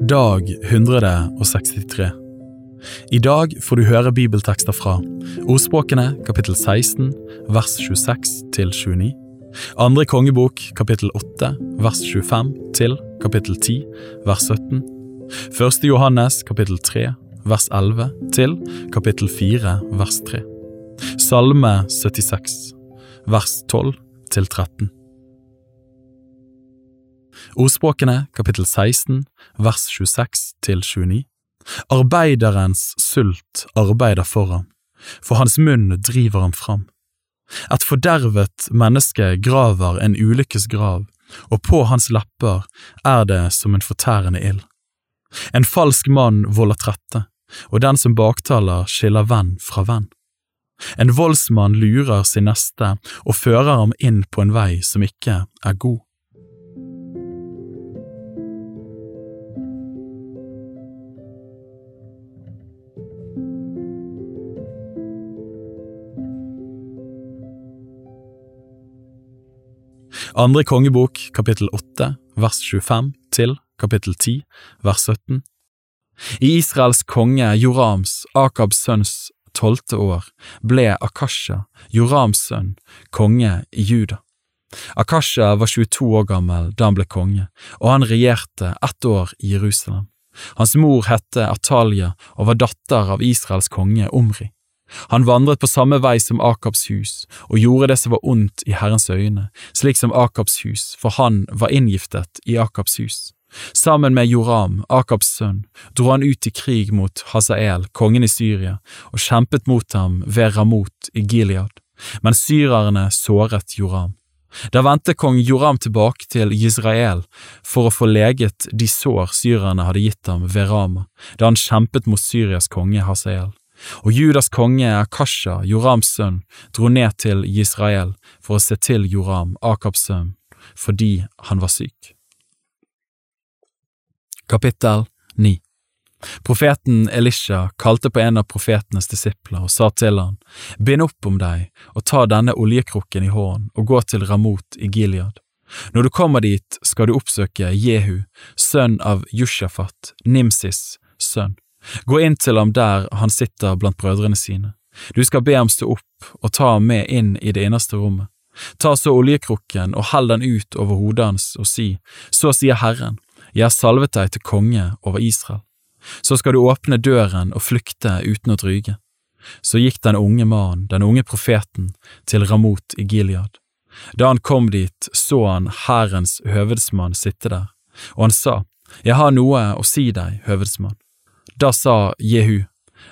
Dag 163 I dag får du høre bibeltekster fra Ordspråkene kapittel 16 vers 26 til 29, Andre kongebok kapittel 8 vers 25 til kapittel 10 vers 17, Første Johannes kapittel 3 vers 11 til kapittel 4 vers 3, Salme 76 vers 12 til 13. Ordspråkene kapittel 16 vers 26 til 29 Arbeiderens sult arbeider for ham, for hans munn driver ham fram. Et fordervet menneske graver en ulykkes grav, og på hans lepper er det som en fortærende ild. En falsk mann volder trette, og den som baktaler skiller venn fra venn. En voldsmann lurer sin neste og fører ham inn på en vei som ikke er god. Andre kongebok kapittel 8 vers 25 til kapittel 10 vers 17 I Israels konge Jorams, Akabs sønns tolvte år, ble Akasha, Jorams sønn, konge i Juda. Akasha var 22 år gammel da han ble konge, og han regjerte ett år i Jerusalem. Hans mor hette Atalia og var datter av Israels konge Omri. Han vandret på samme vei som Akabs hus og gjorde det som var ondt i Herrens øyne, slik som Akabs hus, for han var inngiftet i Akabs hus. Sammen med Joram, Akabs sønn, dro han ut i krig mot Hazael, kongen i Syria, og kjempet mot ham ved Ramot i Gilead, men syrerne såret Joram. Da vendte kong Joram tilbake til Israel for å få leget de sår syrerne hadde gitt ham ved Rama, da han kjempet mot Syrias konge Hazael. Og Judas konge Akasha, Jorams sønn, dro ned til Israel for å se til Joram, Akabs sønn, fordi han var syk. Kapittel 9 Profeten Elisha kalte på en av profetenes disipler og sa til han, Bind opp om deg og ta denne oljekrukken i hånden og gå til Ramot i Gilead. Når du kommer dit, skal du oppsøke Jehu, sønn av Jushafat, Nimsis sønn. Gå inn til ham der han sitter blant brødrene sine. Du skal be ham stå opp og ta ham med inn i det innerste rommet. Ta så oljekrukken og hell den ut over hodet hans og si, så sier Herren, jeg har salvet deg til konge over Israel. Så skal du åpne døren og flykte uten å dryge. Så gikk den unge mannen, den unge profeten, til Ramot i Gilead. Da han kom dit, så han hærens høvedsmann sitte der, og han sa, Jeg har noe å si deg, høvedsmann. Da sa Jehu,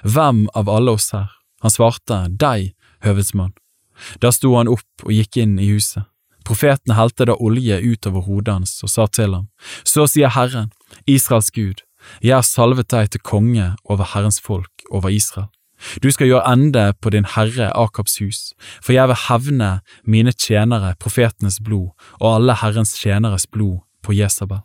Hvem av alle oss her? Han svarte, Deg, høvedsmann. Da sto han opp og gikk inn i huset. Profeten helte da olje utover hodet hans og sa til ham, Så sier Herren, Israels Gud, jeg har salvet deg til konge over Herrens folk, over Israel. Du skal gjøre ende på din herre Akabs hus, for jeg vil hevne mine tjenere profetenes blod og alle Herrens tjeneres blod på Jesabel.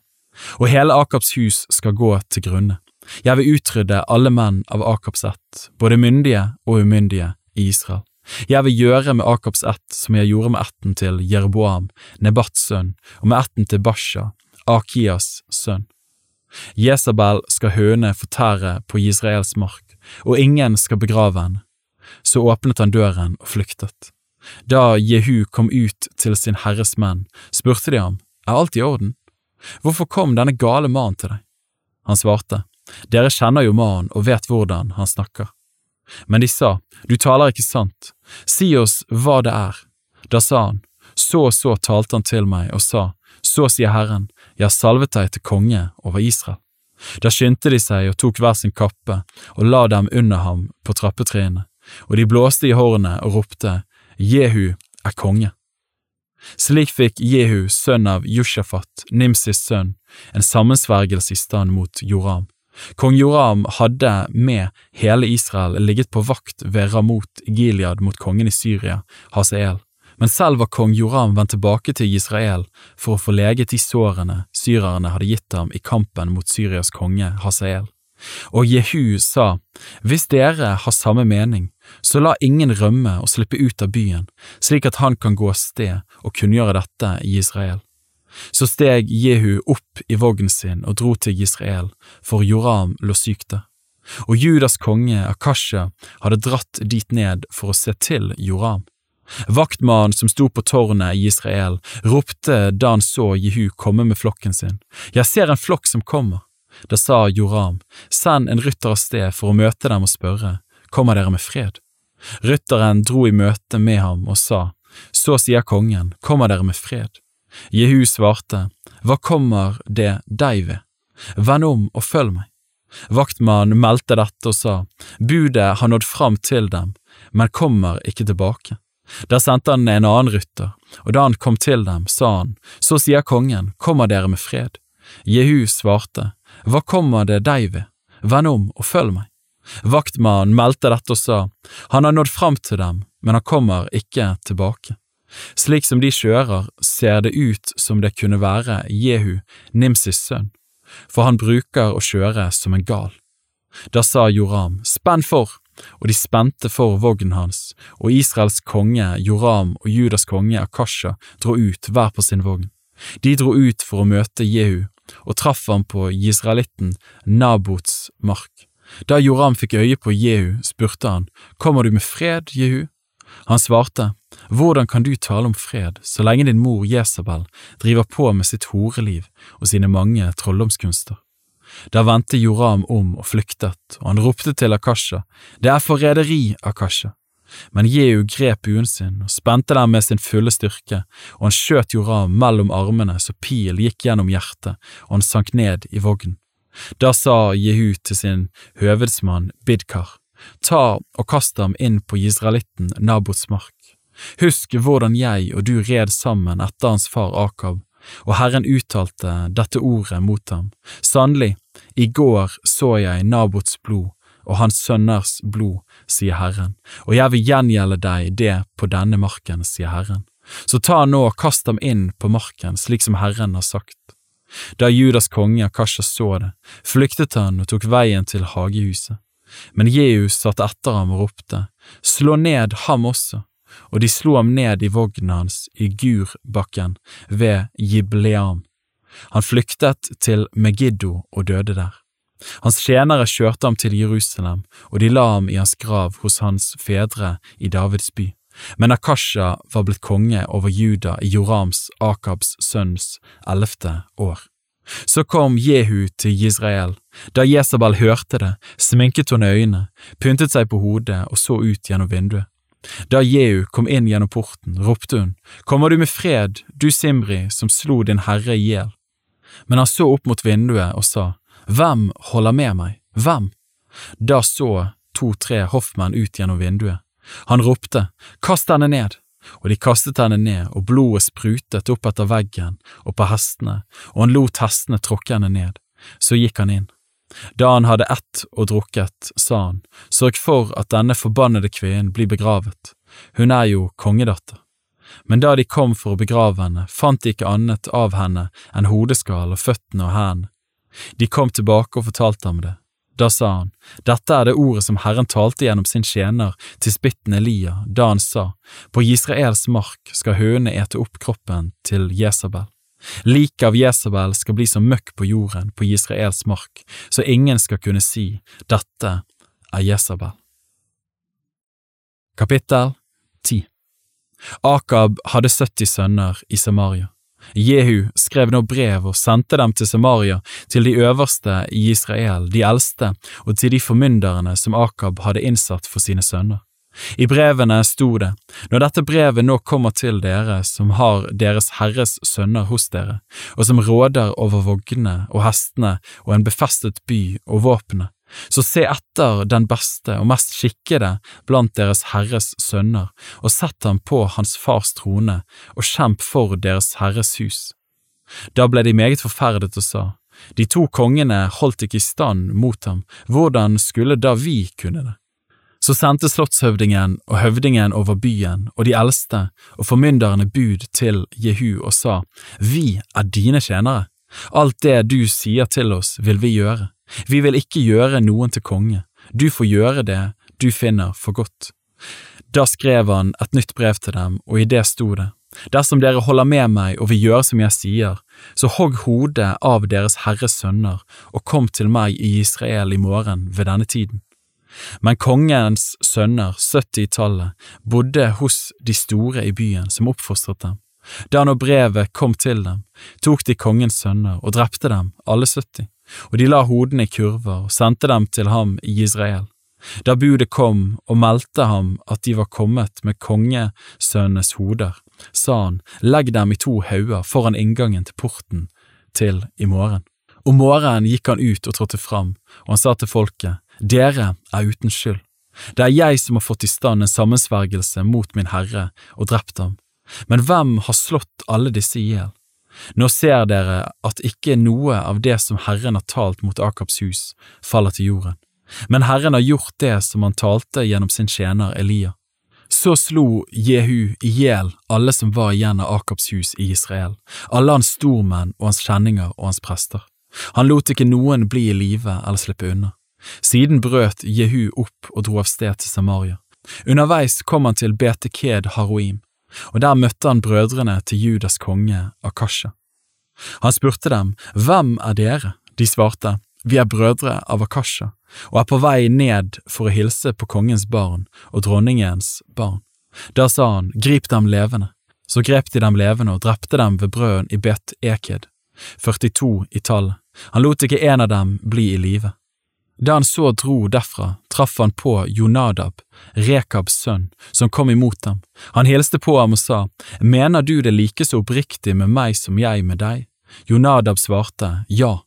Og hele Akabs hus skal gå til grunne. Jeg vil utrydde alle menn av Akabs ett, både myndige og umyndige, i Israel. Jeg vil gjøre med Akabs ett som jeg gjorde med ætten til Jeroboam, Nebats sønn, og med ætten til Basha, Akias sønn. Jesabel skal høne fortære på Israels mark, og ingen skal begrave henne. Så åpnet han døren og flyktet. Da Jehu kom ut til sin herres menn, spurte de ham, er alt i orden? Hvorfor kom denne gale mannen til deg? Han svarte, dere kjenner jo mannen og vet hvordan han snakker. Men de sa, du taler ikke sant, si oss hva det er. Da sa han, så og så talte han til meg og sa, så sier Herren, jeg har salvet deg til konge over Israel. Da skyndte de seg og tok hver sin kappe og la dem under ham på trappetrinnene, og de blåste i hornet og ropte, Jehu er konge. Slik fikk Jehu, sønn av Jushafat, Nimsis sønn, en sammensvergelse i stand mot Joram. Kong Joram hadde med hele Israel ligget på vakt ved Ramot Gilead mot kongen i Syria, Hasael, Men selv var kong Joram vendt tilbake til Israel for å få leget de sårene syrerne hadde gitt ham i kampen mot Syrias konge Hasael. Og Jehu sa, Hvis dere har samme mening, så la ingen rømme og slippe ut av byen, slik at han kan gå av sted og kunngjøre dette i Israel. Så steg Jehu opp i vognen sin og dro til Israel, for Joram lå syk der. Og Judas konge Akasha hadde dratt dit ned for å se til Joram. Vaktmannen som sto på tårnet i Israel, ropte da han så Jehu komme med flokken sin, Jeg ser en flokk som kommer. Da sa Joram, Send en rytter av sted for å møte dem og spørre, Kommer dere med fred? Rytteren dro i møte med ham og sa, Så sier kongen, Kommer dere med fred? Jehu svarte, Hva kommer det deg ved? Vend om og følg meg. Vaktmannen meldte dette og sa, Budet har nådd fram til dem, men kommer ikke tilbake. Der sendte han en annen rytter, og da han kom til dem, sa han, Så sier kongen, kommer dere med fred? Jehu svarte, Hva kommer det deg ved? Vend om og følg meg. Vaktmannen meldte dette og sa, Han har nådd fram til dem, men han kommer ikke tilbake. Slik som de kjører, ser det ut som det kunne være Jehu, Nimsis sønn, for han bruker å kjøre som en gal. Da sa Joram, Spenn for! Og de spente for vognen hans, og Israels konge Joram og Judas konge Akasha dro ut hver på sin vogn. De dro ut for å møte Jehu, og traff ham på israelitten Nabots mark. Da Joram fikk øye på Jehu, spurte han, Kommer du med fred, Jehu? Han svarte, Hvordan kan du tale om fred så lenge din mor Jesabel driver på med sitt horeliv og sine mange trolldomskunster? Da vendte Joram om og flyktet, og han ropte til Akasha, Det er forræderi, Akasha! Men Jehu grep buen sin og spente den med sin fulle styrke, og han skjøt Joram mellom armene så pil gikk gjennom hjertet, og han sank ned i vognen. Da sa Jehu til sin høvedsmann Bidkar, Ta og kast ham inn på israelitten Nabots mark. Husk hvordan jeg og du red sammen etter hans far Akab, og Herren uttalte dette ordet mot ham. Sannelig, i går så jeg Nabots blod og hans sønners blod, sier Herren, og jeg vil gjengjelde deg det på denne marken, sier Herren. Så ta nå og kast ham inn på marken, slik som Herren har sagt. Da Judas konge Akasha så det, flyktet han og tok veien til hagehuset. Men Jehu satt etter ham og ropte, Slå ned ham også, og de slo ham ned i vognen hans i Gurbakken ved Jibleam. Han flyktet til Megiddo og døde der. Hans tjenere kjørte ham til Jerusalem, og de la ham i hans grav hos hans fedre i Davids by. Men Akasha var blitt konge over Juda i Jorams, Akabs sønns, ellevte år. Så kom Jehu til Israel. Da Jesabel hørte det, sminket hun øynene, pyntet seg på hodet og så ut gjennom vinduet. Da Jehu kom inn gjennom porten, ropte hun, Kommer du med fred, du Simri som slo din herre i hjel? Men han så opp mot vinduet og sa, Hvem holder med meg, hvem? Da så to–tre hoffmenn ut gjennom vinduet. Han ropte, Kast henne ned! Og de kastet henne ned, og blodet sprutet opp etter veggen og på hestene, og han lot hestene tråkke henne ned. Så gikk han inn. Da han hadde ett og drukket, sa han, sørg for at denne forbannede kvinnen blir begravet, hun er jo kongedatter. Men da de kom for å begrave henne, fant de ikke annet av henne enn hodeskall og føttene og hendene. De kom tilbake og fortalte ham det. Da sa han, dette er det ordet som Herren talte gjennom sin tjener til spitten Elia, da han sa, på Israels mark skal hønene ete opp kroppen til Jesabel. Liket av Jesabel skal bli som møkk på jorden på Israels mark, så ingen skal kunne si, dette er Jesabel. Kapittel 10 Akab hadde 70 sønner i Samaria. Jehu skrev nå brev og sendte dem til Samaria, til de øverste i Israel, de eldste, og til de formynderne som Akab hadde innsatt for sine sønner. I brevene sto det, Når dette brevet nå kommer til dere som har Deres Herres sønner hos dere, og som råder over vognene og hestene og en befestet by og våpenet, så se etter den beste og mest skikkede blant Deres Herres sønner, og sett ham på hans fars trone, og kjemp for Deres Herres hus. Da ble de meget forferdet og sa, De to kongene holdt ikke i stand mot ham, hvordan skulle da vi kunne det? Så sendte slottshøvdingen og høvdingen over byen og de eldste og formynderne bud til Jehu og sa, Vi er dine tjenere, alt det du sier til oss vil vi gjøre, vi vil ikke gjøre noen til konge, du får gjøre det du finner for godt. Da skrev han et nytt brev til dem, og i det sto det, dersom dere holder med meg og vil gjøre som jeg sier, så hogg hodet av deres herres sønner og kom til meg i Israel i morgen ved denne tiden. Men kongens sønner, 70 i tallet, bodde hos de store i byen som oppfostret dem. Da når brevet kom til dem, tok de kongens sønner og drepte dem, alle 70, og de la hodene i kurver og sendte dem til ham i Israel. Da budet kom og meldte ham at de var kommet med kongesønnenes hoder, sa han, legg dem i to hauger foran inngangen til porten til i morgen. Om morgenen gikk han ut og trådte fram, og han sa til folket, dere er uten skyld. Det er jeg som har fått i stand en sammensvergelse mot min herre og drept ham. Men hvem har slått alle disse i hjel? Nå ser dere at ikke noe av det som Herren har talt mot Akabs hus, faller til jorden. Men Herren har gjort det som han talte gjennom sin tjener Elia. Så slo Jehu i hjel alle som var igjen av Akabs hus i Israel, alle hans stormenn og hans kjenninger og hans prester. Han lot ikke noen bli i live eller slippe unna. Siden brøt Jehu opp og dro av sted til Samaria. Underveis kom han til Beteked Haroim, og der møtte han brødrene til Judas konge Akasha. Han spurte dem, Hvem er dere? De svarte, Vi er brødre av Akasha og er på vei ned for å hilse på kongens barn og dronningens barn. Da sa han, grip dem levende. Så grep de dem levende og drepte dem ved brøden i Bet Eked, 42 i tallet. Han lot ikke en av dem bli i live. Da han så dro derfra, traff han på Jonadab, Rekabs sønn, som kom imot ham. Han hilste på ham og sa, Mener du det like så oppriktig med meg som jeg med deg? Jonadab svarte, Ja.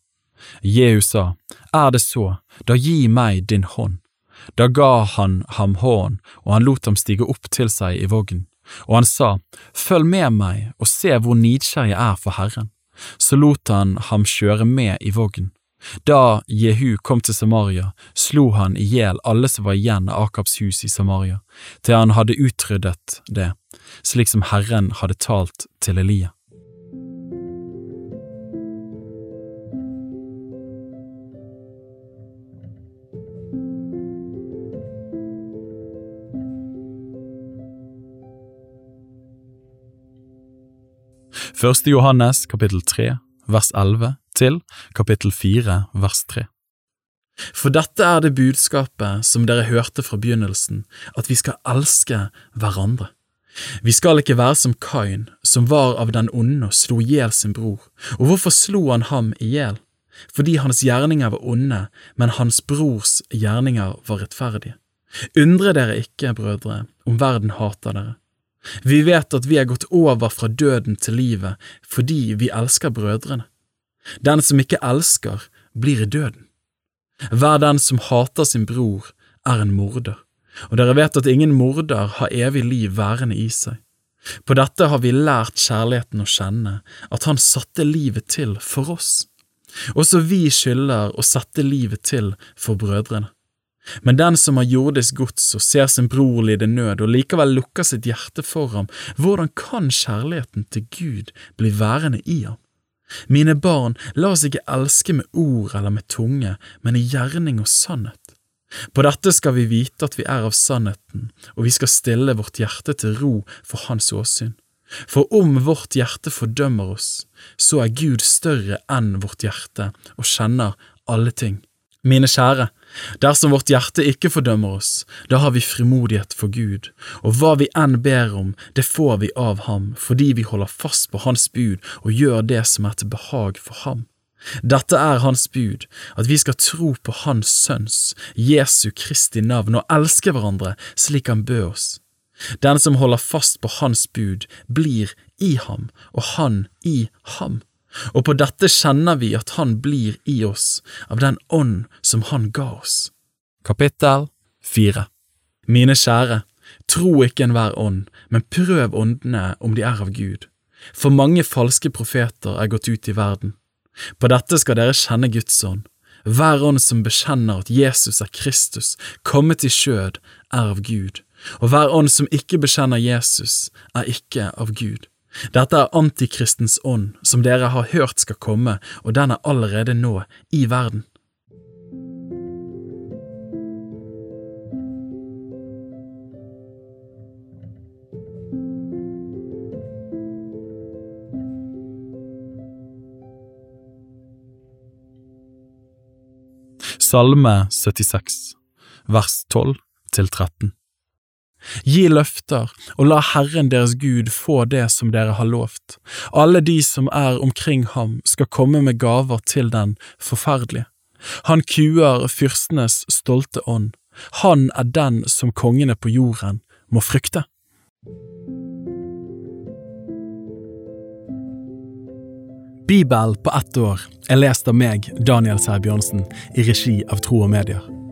Jehu sa, Er det så, da gi meg din hånd. Da ga han ham hånd, og han lot ham stige opp til seg i vognen. Og han sa, Følg med meg og se hvor nidkjær jeg er for Herren. Så lot han ham kjøre med i vognen. Da Jehu kom til Samaria, slo han i hjel alle som var igjen av Akabs hus i Samaria, til han hadde utryddet det, slik som Herren hadde talt til Elia. Første Johannes kapittel 3 vers 11 til kapittel 4 vers 3. For dette er det budskapet som dere hørte fra begynnelsen, at vi skal elske hverandre. Vi skal ikke være som Kain, som var av den onde og slo i hjel sin bror. Og hvorfor slo han ham i hjel? Fordi hans gjerninger var onde, men hans brors gjerninger var rettferdige. Undre dere ikke, brødre, om verden hater dere. Vi vet at vi er gått over fra døden til livet fordi vi elsker brødrene. Den som ikke elsker, blir i døden. Hver den som hater sin bror, er en morder, og dere vet at ingen morder har evig liv værende i seg. På dette har vi lært kjærligheten å kjenne, at han satte livet til for oss. Også vi skylder å sette livet til for brødrene. Men den som har jordisk gods og ser sin bror lide nød og likevel lukker sitt hjerte for ham, hvordan kan kjærligheten til Gud bli værende i ham? Mine barn, la oss ikke elske med ord eller med tunge, men i gjerning og sannhet. På dette skal vi vite at vi er av sannheten, og vi skal stille vårt hjerte til ro for Hans åsyn. For om vårt hjerte fordømmer oss, så er Gud større enn vårt hjerte og kjenner alle ting. Mine kjære, dersom vårt hjerte ikke fordømmer oss, da har vi frimodighet for Gud, og hva vi enn ber om, det får vi av ham, fordi vi holder fast på Hans bud og gjør det som er til behag for ham. Dette er Hans bud, at vi skal tro på Hans Sønns, Jesu Kristi navn, og elske hverandre slik Han bød oss. Den som holder fast på Hans bud, blir i ham, og han i ham og på dette kjenner vi at Han blir i oss av den ånd som Han ga oss. Kapittel 4 Mine kjære, tro ikke enhver ånd, men prøv åndene om de er av Gud, for mange falske profeter er gått ut i verden. På dette skal dere kjenne Guds ånd. Hver ånd som bekjenner at Jesus er Kristus, kommet i skjød, er av Gud, og hver ånd som ikke bekjenner Jesus, er ikke av Gud. Dette er antikristens ånd, som dere har hørt skal komme, og den er allerede nå i verden. Salme 76, vers 12 til 13. Gi løfter, og la Herren deres Gud få det som dere har lovt. Alle de som er omkring ham skal komme med gaver til den forferdelige. Han kuer fyrstenes stolte ånd. Han er den som kongene på jorden må frykte. Bibel på ett år er lest av meg, Daniel Sæbjørnsen, i regi av Tro og Medier.